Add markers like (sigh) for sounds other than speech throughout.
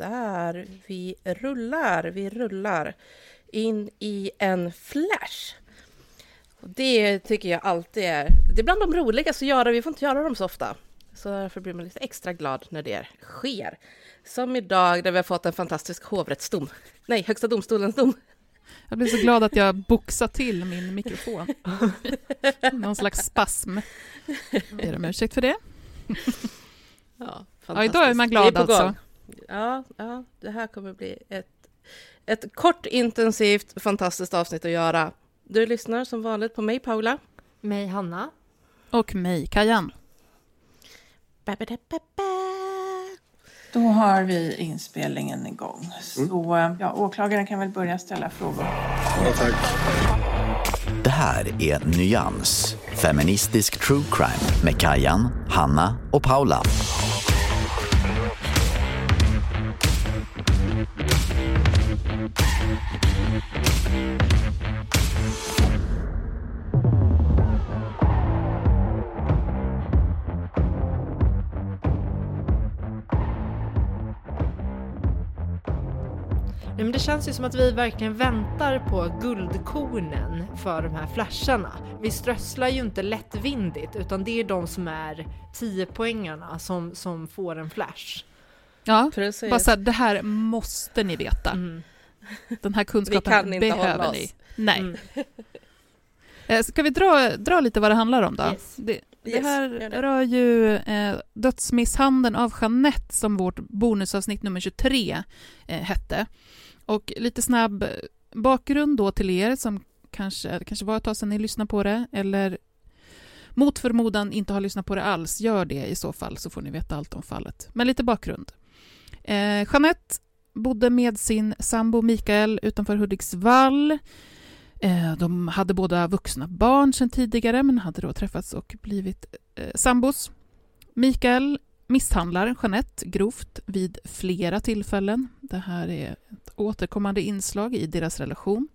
Där, vi rullar, vi rullar in i en flash. Och det tycker jag alltid är, det är bland de roligaste att göra, vi får inte göra dem så ofta. Så därför blir man lite extra glad när det sker. Som idag där vi har fått en fantastisk hovrättsdom. Nej, Högsta domstolens dom. Jag blir så glad att jag boxar till min mikrofon. Någon slags spasm. Ber om ursäkt för det. Ja, ja, idag är man glad är alltså. Ja, ja, det här kommer bli ett, ett kort, intensivt, fantastiskt avsnitt att göra. Du lyssnar som vanligt på mig, Paula. Mig, Hanna. Och mig, Kajan. Då har vi inspelningen igång. Så mm. ja, åklagaren kan väl börja ställa frågor. Ja, tack. Det här är Nyans, feministisk true crime med Kajan, Hanna och Paula. Känns ju som att vi verkligen väntar på guldkornen för de här flasharna. Vi strösslar ju inte lättvindigt utan det är de som är 10 poängarna som, som får en flash. Ja, Precis. bara så här, det här måste ni veta. Mm. Den här kunskapen behöver ni. Nej. Mm. Eh, ska vi dra, dra lite vad det handlar om då? Yes. Det, det yes, här det. rör ju eh, dödsmisshandeln av Jeanette som vårt bonusavsnitt nummer 23 eh, hette. Och lite snabb bakgrund då till er som kanske, det kanske var ett tag sedan ni lyssnade på det, eller mot förmodan inte har lyssnat på det alls, gör det i så fall så får ni veta allt om fallet. Men lite bakgrund. Eh, Jeanette bodde med sin sambo Mikael utanför Hudiksvall. Eh, de hade båda vuxna barn sedan tidigare men hade då träffats och blivit eh, sambos. Mikael misshandlar Jeanette grovt vid flera tillfällen. Det här är ett återkommande inslag i deras relation.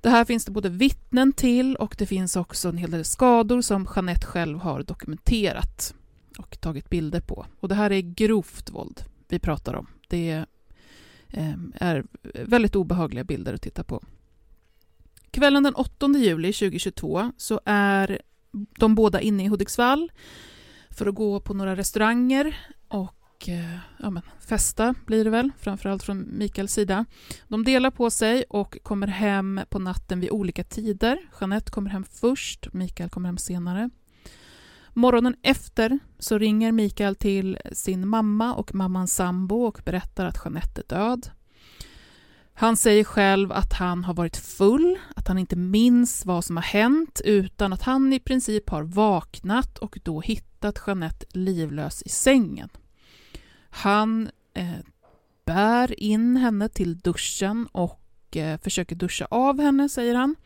Det här finns det både vittnen till och det finns också en hel del skador som Jeanette själv har dokumenterat och tagit bilder på. Och det här är grovt våld vi pratar om. Det eh, är väldigt obehagliga bilder att titta på. Kvällen den 8 juli 2022 så är de båda inne i Hudiksvall för att gå på några restauranger och eh, ja, men, festa blir det väl, framförallt från Mikaels sida. De delar på sig och kommer hem på natten vid olika tider. Jeanette kommer hem först, Mikael kommer hem senare. Morgonen efter så ringer Mikael till sin mamma och mammans sambo och berättar att Jeanette är död. Han säger själv att han har varit full, att han inte minns vad som har hänt utan att han i princip har vaknat och då hittat Jeanette livlös i sängen. Han eh, bär in henne till duschen och eh, försöker duscha av henne, säger han.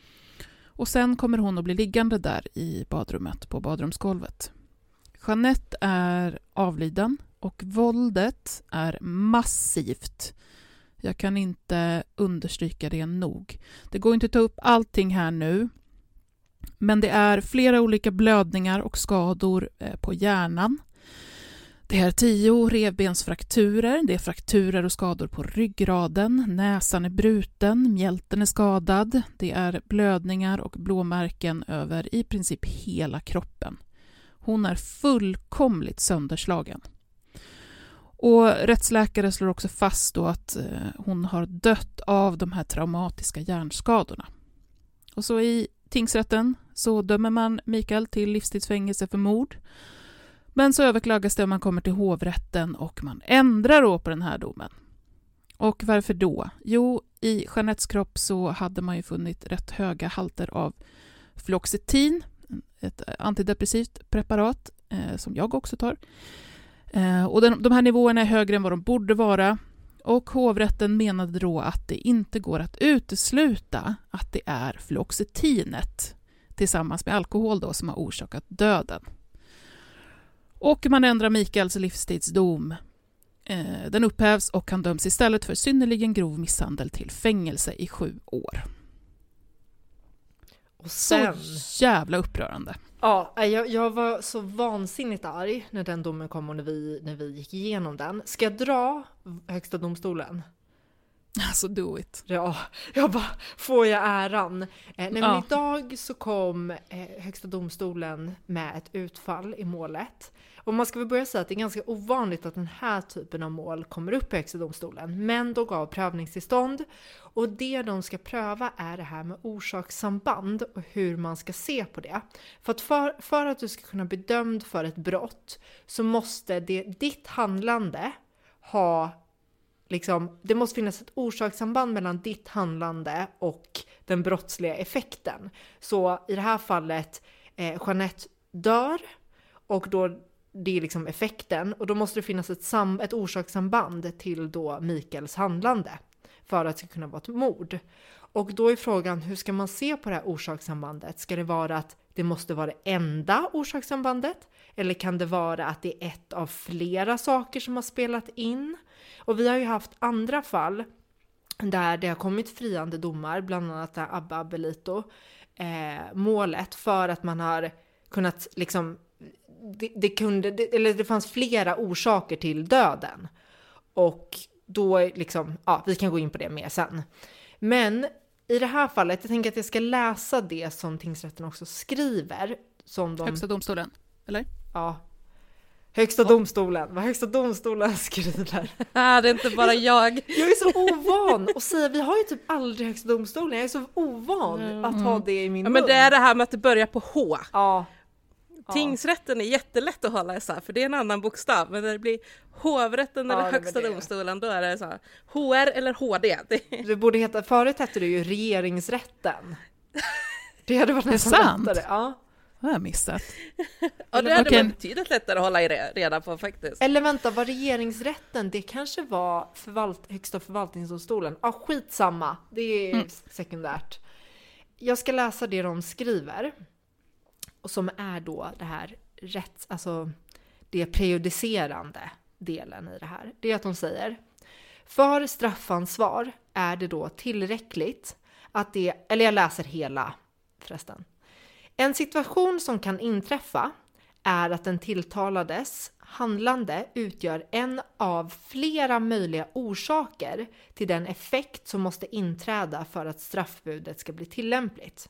Och sen kommer hon att bli liggande där i badrummet, på badrumsgolvet. Jeanette är avliden och våldet är massivt jag kan inte understryka det nog. Det går inte att ta upp allting här nu, men det är flera olika blödningar och skador eh, på hjärnan. Det är tio revbensfrakturer, det är frakturer och skador på ryggraden, näsan är bruten, mjälten är skadad, det är blödningar och blåmärken över i princip hela kroppen. Hon är fullkomligt sönderslagen. Och rättsläkare slår också fast då att eh, hon har dött av de här traumatiska hjärnskadorna. Och så i tingsrätten så dömer man Mikael till livstidsfängelse för mord. Men så överklagas det om man kommer till hovrätten och man ändrar då på den här domen. Och varför då? Jo, i Jeanettes kropp så hade man ju funnit rätt höga halter av Floxetin, ett antidepressivt preparat eh, som jag också tar. Eh, och den, de här nivåerna är högre än vad de borde vara Och hovrätten menade då att det inte går att utesluta att det är fluoxetinet tillsammans med alkohol då, som har orsakat döden. Och man ändrar Mikaels livstidsdom. Eh, den upphävs och han döms istället för synnerligen grov misshandel till fängelse i sju år. Och sen... Så jävla upprörande. Ja, jag, jag var så vansinnigt arg när den domen kom och när vi, när vi gick igenom den. Ska jag dra Högsta domstolen? Alltså do it. Ja, jag bara, får jag äran? Eh, nej, men Ja. idag så kom eh, Högsta domstolen med ett utfall i målet. Och man ska väl börja säga att det är ganska ovanligt att den här typen av mål kommer upp i Högsta domstolen. Men de gav prövningstillstånd och det de ska pröva är det här med orsakssamband och hur man ska se på det. För att, för, för att du ska kunna bli dömd för ett brott så måste det, ditt handlande ha liksom, det måste finnas ett orsakssamband mellan ditt handlande och den brottsliga effekten. Så i det här fallet, eh, Jeanette dör och då det är liksom effekten och då måste det finnas ett, sam, ett orsakssamband till då Mikaels handlande för att det ska kunna vara ett mord. Och då är frågan, hur ska man se på det här orsakssambandet? Ska det vara att det måste vara det enda orsakssambandet? Eller kan det vara att det är ett av flera saker som har spelat in? Och vi har ju haft andra fall där det har kommit friande domar, bland annat det här Abba Abelito eh, målet för att man har kunnat liksom det, det kunde, det, eller det fanns flera orsaker till döden. Och då liksom, ja, vi kan gå in på det mer sen. Men i det här fallet, jag tänker att jag ska läsa det som tingsrätten också skriver. Som de, Högsta domstolen, eller? ja, Högsta domstolen, vad Högsta domstolen (laughs) skriver. Ah, (laughs) det är inte bara jag. Jag är så ovan att säga, vi har ju typ aldrig Högsta domstolen, jag är så ovan att ha det i min Ja, mun. men det är det här med att det börjar på H. Ja. Ja. Tingsrätten är jättelätt att hålla isär för det är en annan bokstav. Men när det blir hovrätten Ja, eller det högsta domstolen då är det så här HR eller HD. (laughs) Det, Det borde heta, förut hette det ju regeringsrätten. Det hade varit nästan lättare. Ja. Det har jag missat. (laughs) ja, det hade varit betydligt lättare att hålla reda på faktiskt. Eller vänta, var regeringsrätten, det kanske var förvalt, högsta förvaltningsdomstolen? Ja, skitsamma. Det är Mm. sekundärt. Jag ska läsa det de skriver. Och som är då det här rätts, alltså det prejudicerande delen i det här. Det är att de säger för straffansvar är det då tillräckligt att det, eller jag läser hela förresten. En situation som kan inträffa är att den tilltalades handlande utgör en av flera möjliga orsaker till den effekt som måste inträda för att straffbudet ska bli tillämpligt.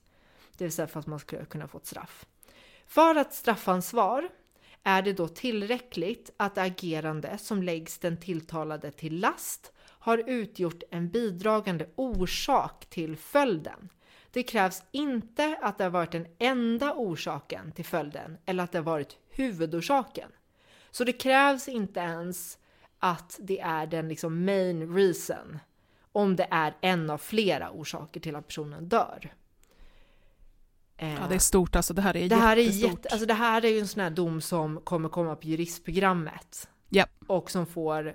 Det vill säga för att man ska kunna få ett straff. För att straffansvar är det då tillräckligt att agerande som läggs den tilltalade till last har utgjort en bidragande orsak till följden. Det krävs inte att det har varit den enda orsaken till följden eller att det har varit huvudorsaken. Så det krävs inte ens att det är den liksom main reason om det är en av flera orsaker till att personen dör. Eh, Ja, det är stort alltså. Det här är det här är jättestort. jätte, alltså det här är ju en sån här dom som kommer komma på juristprogrammet. Ja. Och som får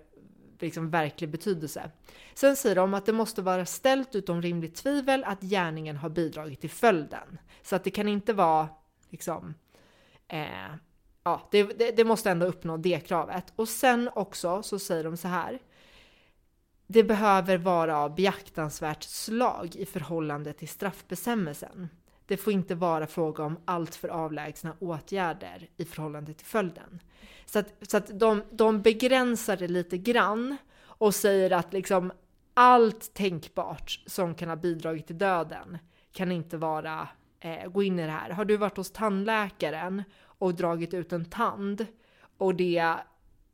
liksom verklig betydelse. Sen säger de att det måste vara ställt utom rimligt tvivel att gärningen har bidragit till följden. Så att det kan inte vara liksom, eh, ja, det, det, det måste ändå uppnå det kravet. Och sen också så säger de så här. Det behöver vara av beaktansvärt slag i förhållande till straffbestämmelsen. Det får inte vara fråga om allt för avlägsna åtgärder i förhållande till följden. Så att, så att de, de begränsar det lite grann och säger att liksom allt tänkbart som kan ha bidragit till döden kan inte vara, eh, gå in i det här. Har du varit hos tandläkaren och dragit ut en tand och det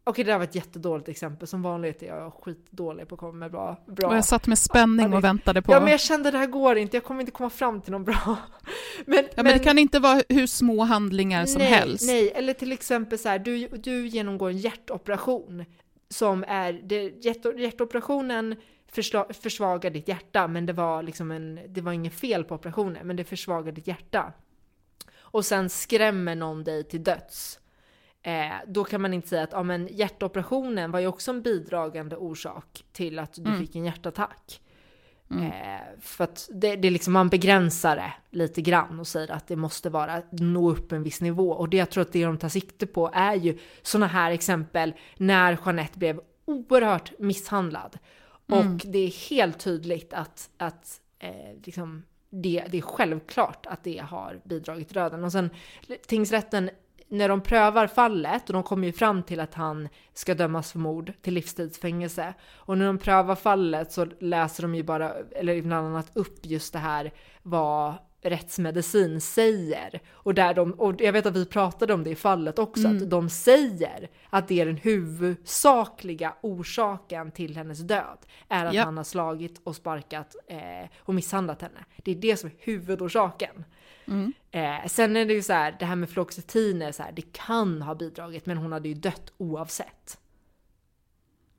Okej, det där var ett jättedåligt exempel. Som vanligt är jag skitdålig på att komma med bra... bra. Och jag satt med spänning och väntade på... Ja, men jag kände det här går inte. Jag kommer inte komma fram till någon bra. (laughs) Men, Ja, men det kan inte vara hur små handlingar som nej, helst. Nej, eller till exempel så här, du, du genomgår en hjärtoperation som är, det, hjärt, hjärtoperationen försla, försvagar ditt hjärta, men det var liksom en, det var inget fel på operationen, men det försvagar ditt hjärta. Och sen skrämmer någon dig till döds. Eh, då kan man inte säga att ja, men hjärtoperationen var ju också en bidragande orsak till att du Mm. fick en hjärtattack. Mm. Eh, för att det, det är liksom, man begränsar det lite grann och säger att det måste vara, nå upp en viss nivå. Och det jag tror att det de tar sikte på är ju sådana här exempel när Jeanette blev oerhört misshandlad. Mm. Och det är helt tydligt att, att eh, liksom, det, det är självklart att det har bidragit till döden. Och sen tingsrätten, när de prövar fallet, och de kommer ju fram till att han ska dömas för mord till livstidsfängelse. Och när de prövar fallet så läser de ju bara, eller bland annat upp just det här vad rättsmedicin säger. Och, där de, och jag vet att vi pratade om det i fallet också, Mm. att de säger att det är den huvudsakliga orsaken till hennes död. Är att Ja. han har slagit och sparkat eh, och misshandlat henne. Det är det som är huvudorsaken. Mm. Eh, sen är det ju så här, det här med fluoxetiner, så här, det kan ha bidragit men hon hade ju dött oavsett.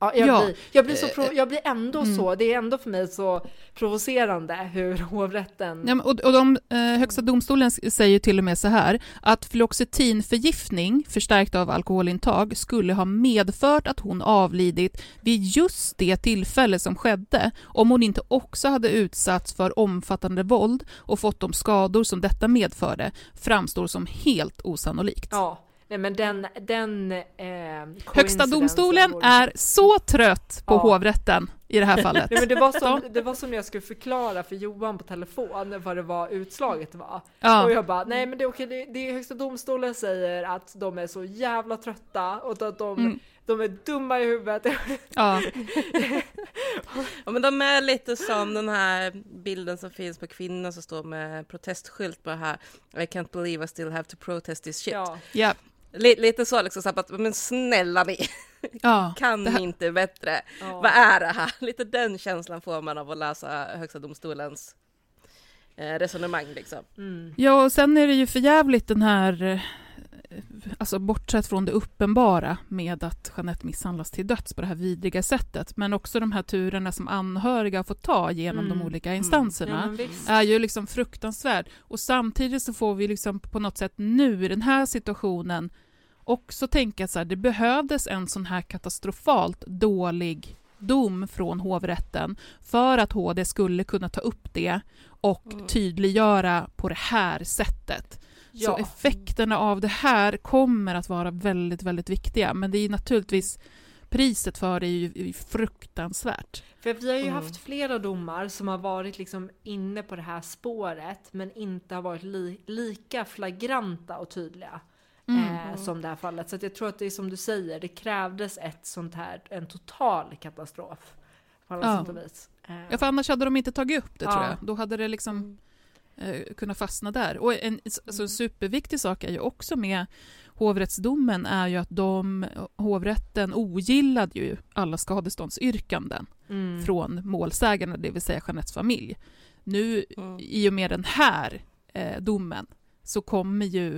Ja, jag, Ja. Blir, jag, blir så Eh, pro- jag blir ändå mm. så, det är ändå för mig så provocerande hur (laughs) hovrätten... Ja, och, och de, eh, Högsta domstolen säger till och med så här att fluoxetinförgiftning förstärkt av alkoholintag skulle ha medfört att hon avlidit vid just det tillfälle som skedde om hon inte också hade utsatts för omfattande våld och fått de skador som detta medförde framstår som helt osannolikt. Ja, nej men den... den eh, Högsta domstolen vore- är så trött på Ja. hovrätten i det här (laughs) fallet. Nej, men det, var som, det var som jag skulle förklara för Johan på telefon vad det var utslaget var. Och Ja. jag bara, nej men det är okej, det, det är högsta domstolen säger att de är så jävla trötta och att de, Mm. de är dumma i huvudet. Ja. (laughs) Ja, men de är lite som den här bilden som finns på kvinnan som står med protestskylt på det här I can't believe I still have to protest this shit. Ja. Ja. Lite, så liksom, så här, att, men snälla ni, (laughs) Ja. kan ni inte bättre? Ja. Vad är det här? (laughs) Lite den känslan får man av att läsa Högsta domstolens eh, resonemang liksom. Mm. Ja, och sen är det ju för jävligt den här, alltså bortsett från det uppenbara med att Jeanette misshandlas till döds på det här vidriga sättet, men också de här turerna som anhöriga har fått ta genom Mm. de olika instanserna. Ja, men visst. är ju liksom fruktansvärd. Och samtidigt så får vi liksom på något sätt nu i den här situationen också tänka så här, det behövdes en sån här katastrofalt dålig dom från hovrätten för att HD skulle kunna ta upp det och Mm. tydliggöra på det här sättet. Så Ja. effekterna av det här kommer att vara väldigt, väldigt viktiga. Men det är naturligtvis priset för det är ju är ju fruktansvärt. För vi har ju Mm. haft flera domar som har varit liksom inne på det här spåret men inte har varit li- lika flagranta och tydliga. Mm. Eh, som det här fallet. Så att jag tror att det är som du säger, det krävdes ett sånt här, en total katastrof. På alla Ja. sätt och vis. Eh, Ja, för annars hade de inte tagit upp det tror Ja. jag. Då hade det liksom eh, kunnat fastna där. Och en, alltså, en superviktig sak är ju också med hovrättsdomen är ju att de, hovrätten ogillade ju alla skadeståndsyrkanden mm. från målsägarna, det vill säga Jeanettes familj. Nu Mm. i och med den här eh, domen så kommer ju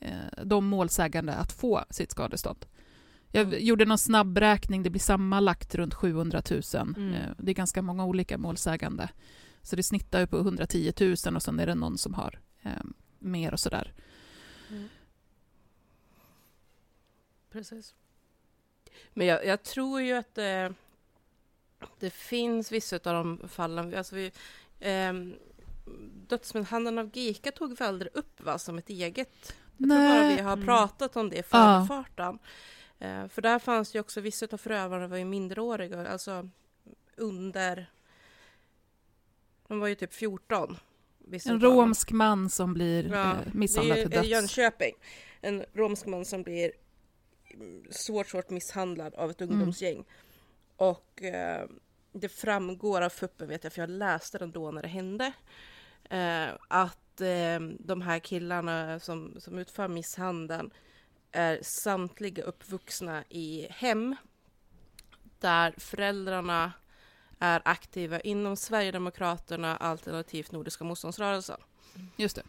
eh, de målsägande att få sitt skadestånd. Jag Mm. gjorde någon snabbräkning, det blir sammanlagt runt 700 000. Mm. Eh, det är ganska många olika målsägande. Så det snittar ju på 110 000 och sen är det någon som har eh, mer och sådär. Precis. Men jag, jag tror ju att det, det finns vissa av de fallen, alltså vi, eh, dödsmisshandeln av Gika tog vi aldrig upp va, som ett eget. Jag tror bara vi har Mm. pratat om det i Ja. förbifarten. Eh, för där fanns ju också vissa av förövarna var ju minderåriga, alltså under... De var ju typ 14. vissa En romsk man som blir Ja, eh, misshandlad till i döds. Jönköping. En romsk man som blir mm, svårt, svårt misshandlad av ett ungdomsgäng. Och eh, det framgår av fuppen, vet jag, för jag läste den då när det hände, eh, att eh, de här killarna som, som utför misshandeln är samtliga uppvuxna i hem där föräldrarna är aktiva inom Sverigedemokraterna alternativt Nordiska motståndsrörelsen. Just det.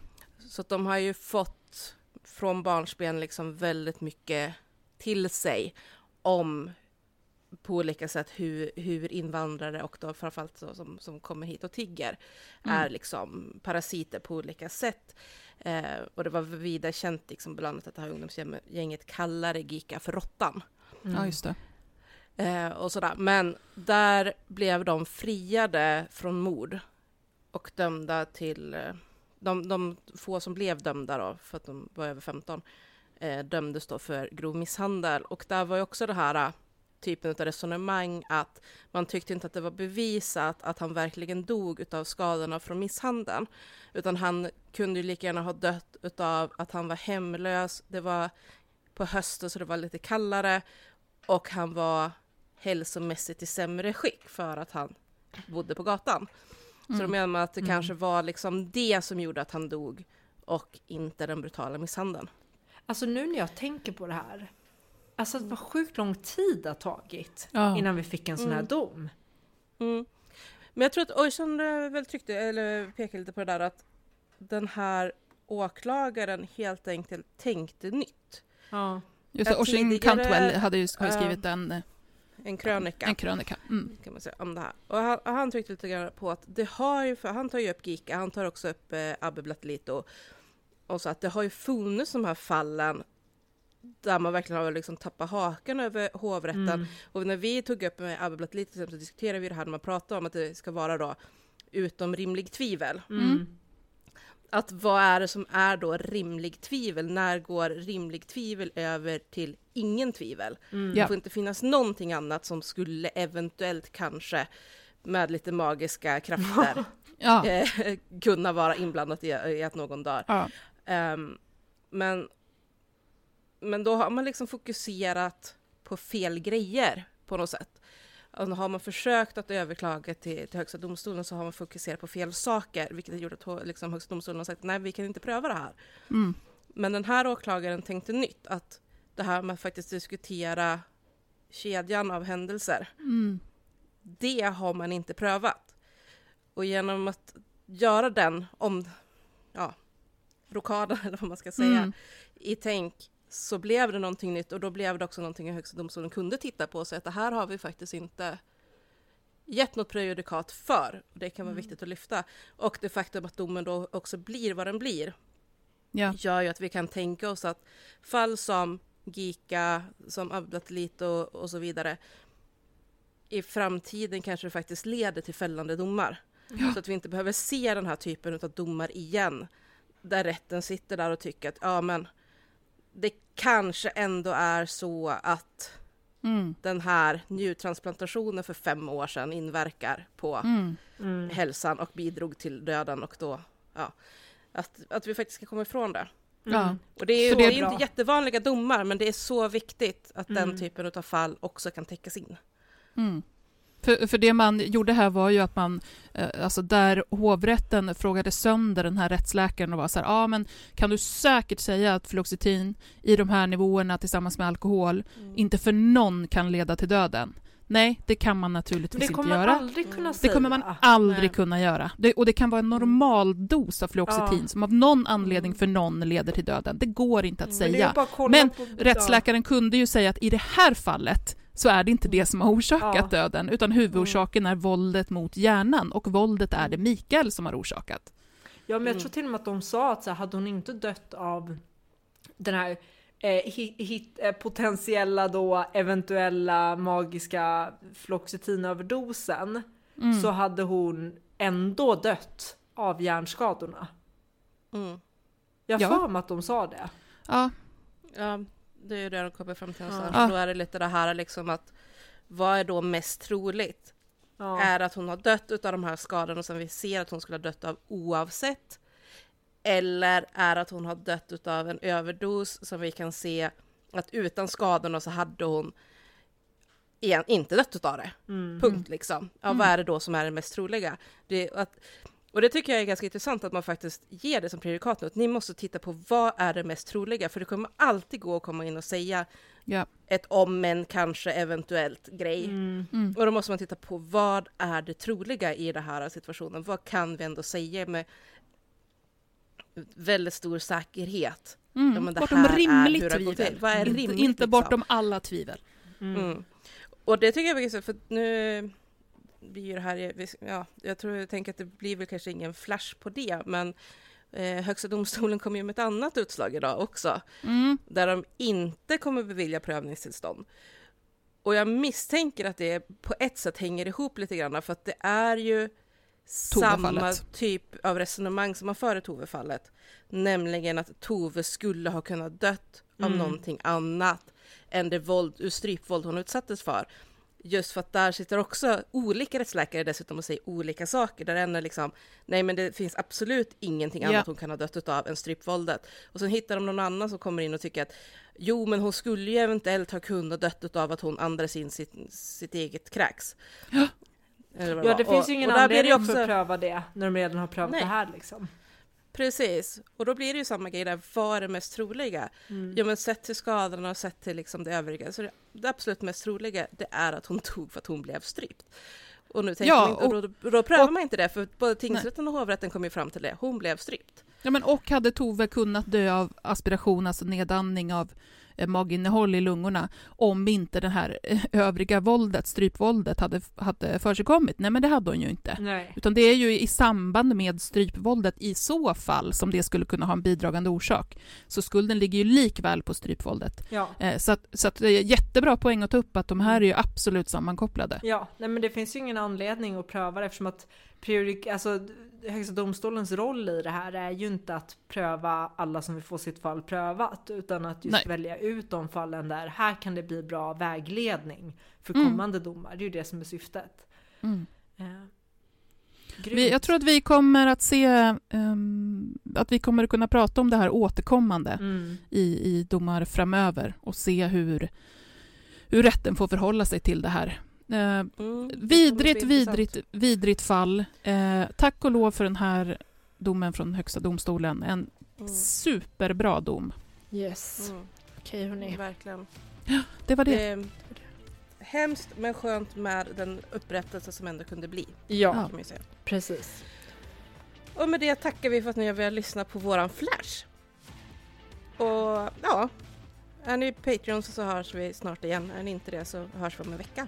Så de har ju fått från barnsben liksom väldigt mycket till sig om på olika sätt hur, hur invandrare och då framförallt så, som, som kommer hit och tigger Mm. är liksom parasiter på olika sätt. Eh, och det var vidare känt liksom bland annat att det här ungdomsgänget kallade Gika för Råttan. Ja, just det. Eh, och sådär. Men där blev de friade från mord och dömda till... Eh, de, de få som blev dömda då, för att de var över 15, eh, dömdes då för grov misshandel. Och där var ju också det här eh, typen av resonemang att man tyckte inte att det var bevisat att han verkligen dog utav skadorna från misshandeln. Utan han kunde ju lika gärna ha dött utav att han var hemlös, det var på hösten så det var lite kallare och han var hälsomässigt i sämre skick för att han bodde på gatan. Så då menar man att det kanske var liksom det som gjorde att han dog och inte den brutala misshandeln. Alltså nu när jag tänker på det här. Alltså det var sjukt lång tid det har tagit Ja. innan vi fick en sån här Mm. dom. Mm. Men jag tror att Ojsan eh, väl tryckte, eller pekade lite på det där att den här åklagaren helt enkelt tänkte nytt. Ja. Just det, tidigare- Cantwell hade ju skrivit en, eh, En krönika. en krönika. Mm. kan man säga, om det här. Och han, han tryckte lite grann på att det har ju, för han tar ju upp Gika, han tar också upp eh, Abbe Blattelito och så att det har ju funnits de här fallen där man verkligen har liksom tappat hakan över hovrätten. Mm. Och när vi tog upp med Abbe Blattelito så diskuterade vi det här när man pratar om att det ska vara då utom rimlig tvivel. Mm. Att vad är det som är då rimlig tvivel? När går rimlig tvivel över till ingen tvivel? Mm. Det får inte finnas någonting annat som skulle eventuellt kanske med lite magiska krafter (laughs) Ja. (laughs) eh, kunna vara inblandat i, i att någon dör. ja. Ehm, men, men då har man liksom fokuserat på fel grejer på något sätt. Och har man försökt att överklaga till, till Högsta domstolen så har man fokuserat på fel saker, vilket har gjort att liksom, Högsta domstolen har sagt nej, vi kan inte pröva det här. Mm. Men den här åklagaren tänkte nytt, att det här med att faktiskt diskutera kedjan av händelser, Mm. det har man inte prövat. Och genom att göra den om, ja, rokaden (laughs) eller vad man ska säga, Mm. i tänk så blev det någonting nytt och då blev det också någonting Högsta domstolen kunde titta på och säga att det här har vi faktiskt inte gett något prejudikat för. Och det kan vara viktigt att lyfta. Och det faktum att domen då också blir vad den blir Ja. gör ju att vi kan tänka oss att fall som Gika, som Abdatelit och, och så vidare i framtiden kanske det faktiskt leder till fällande domar. Så att vi inte behöver se den här typen av domar igen. Där rätten sitter där och tycker att ja men det kanske ändå är så att Mm. den här njurtransplantationen för fem år sedan inverkar på Mm. Mm. hälsan och bidrog till döden och då, ja, att, att vi faktiskt ska komma ifrån det. Ja. Och det är, Så det det är är ju bra. inte jättevanliga domar, men det är så viktigt att Mm. den typen av fall också kan täckas in. Mm. För, för det man gjorde här var ju att man, eh, alltså där hovrätten frågade sönder den här rättsläkaren och var så här, ja ah, men kan du säkert säga att fluoxetin i de här nivåerna tillsammans med alkohol inte för någon kan leda till döden? Nej, det kan man Men naturligtvis det inte kommer man göra. aldrig kunna Det säga. kommer man aldrig Nej. kunna göra. Det, och det kan vara en normal dos av fluoxetin Ja. som av någon anledning för någon leder till döden. Det går inte att Men det är säga. Men på- Rättsläkaren kunde ju säga att i det här fallet så är det inte det som har orsakat Ja. döden, utan huvudorsaken är våldet mot hjärnan och våldet är det Mikael som har orsakat. Ja men jag Mm. tror till och med att de sa att så här, hade hon inte dött av den här eh, hit, hit, eh, potentiella då eventuella magiska fluoxetinöverdosen Mm. så hade hon ändå dött av hjärnskadorna. Mm. Jag Ja. har för mig att de sa det. Ja, Ja, det är ju det de kommer fram till någonstans. Ja. Då är det lite det här liksom att vad är då mest troligt? Ja. Är att hon har dött utav de här skadorna som vi ser att hon skulle ha dött av oavsett? Eller är att hon har dött utav en överdos som vi kan se att utan skadorna så hade hon igen, inte dött utav det. Mm. Punkt liksom. Ja, Vad är det då som är det mest troliga? Det, att, och det tycker jag är ganska intressant att man faktiskt ger det som prejudikat nu. Att ni måste titta på vad är det mest troliga? För det kommer alltid gå att komma in och säga ja. ett om men kanske eventuellt grej. Mm. Mm. Och då måste man titta på vad är det troliga i den här situationen? Vad kan vi ändå säga med väldigt stor säkerhet? Mm. Ja, bortom rimligt tvivel. är inte, rimligt, inte liksom? bortom alla tvivel. Mm. Mm. Och det tycker jag är intressant, för nu blir ju det här, ja, jag tror jag tänker att det blir väl kanske ingen flash på det, men eh, Högsta domstolen kom ju med ett annat utslag idag också, Mm. där de inte kommer bevilja prövningstillstånd. Och jag misstänker att det på ett sätt hänger ihop lite grann, för att det är ju samma typ av resonemang som man för i Tove-fallet. Nämligen att Tove skulle ha kunnat dött av Mm. någonting annat än det våld, strypvåld hon utsattes för. Just för att där sitter också olika rättsläkare dessutom och säger olika saker. Där en är liksom, nej men det finns absolut ingenting Ja. annat hon kan ha dött utav än strypvåldet. Och sen hittar de någon annan som kommer in och tycker att jo men hon skulle ju eventuellt ha kunnat dött utav att hon andades in sitt, sitt eget kräks. Eller vad Ja, det finns Och- ju ingen och det anledning också- för att pröva det när de redan har prövat Nej. det här liksom. Precis, och då blir det ju samma grej där, vad är det mest troliga? Mm. Ja men sett till skadorna och sett till liksom det övriga, så det, det absolut mest troliga, det är att hon (laughs) tog för att hon blev strypt. Och nu tänker Ja, man inte, och, och- då, då prövar och- man inte det, för både tingsrätten och hovrätten kom ju fram till det, hon blev strypt. Ja, men och hade Tove kunnat dö av aspiration, alltså nedandning av maginnehåll i lungorna, om inte det här eh, övriga våldet, strypvåldet, hade, hade försigkommit? Nej, men det hade hon ju inte. Nej. Utan det är ju i samband med strypvåldet i så fall som det skulle kunna ha en bidragande orsak. Så skulden ligger ju likväl på strypvåldet. Ja. Eh, Så att, så att det är jättebra poäng att ta upp att de här är ju absolut sammankopplade. Ja, nej men det finns ju ingen anledning att pröva det eftersom att alltså, Högsta domstolens roll i det här är ju inte att pröva alla som vill få sitt fall prövat utan att just Nej. välja ut de fallen där här kan det bli bra vägledning för Mm. kommande domar. Det är ju det som är syftet. Mm. Eh, Vi, jag tror att vi kommer att se ehm, att vi kommer att kunna prata om det här återkommande Mm. i, i domar framöver och se hur, hur rätten får förhålla sig till det här. Eh, Mm, vidrigt, vidrigt, vidrigt fall. Eh, tack och lov för den här domen från Högsta domstolen. En Mm, superbra dom. Yes. mm, Okej hörni. verkligen. Det var det. Det är hemskt men skönt med den upprättelse som ändå kunde bli, Ja, kan man ju säga. precis. Och med det tackar vi för att ni har velat lyssna på våran flash. Och ja, är ni Patreons så hörs vi snart igen. Är ni inte det så hörs vi om en vecka.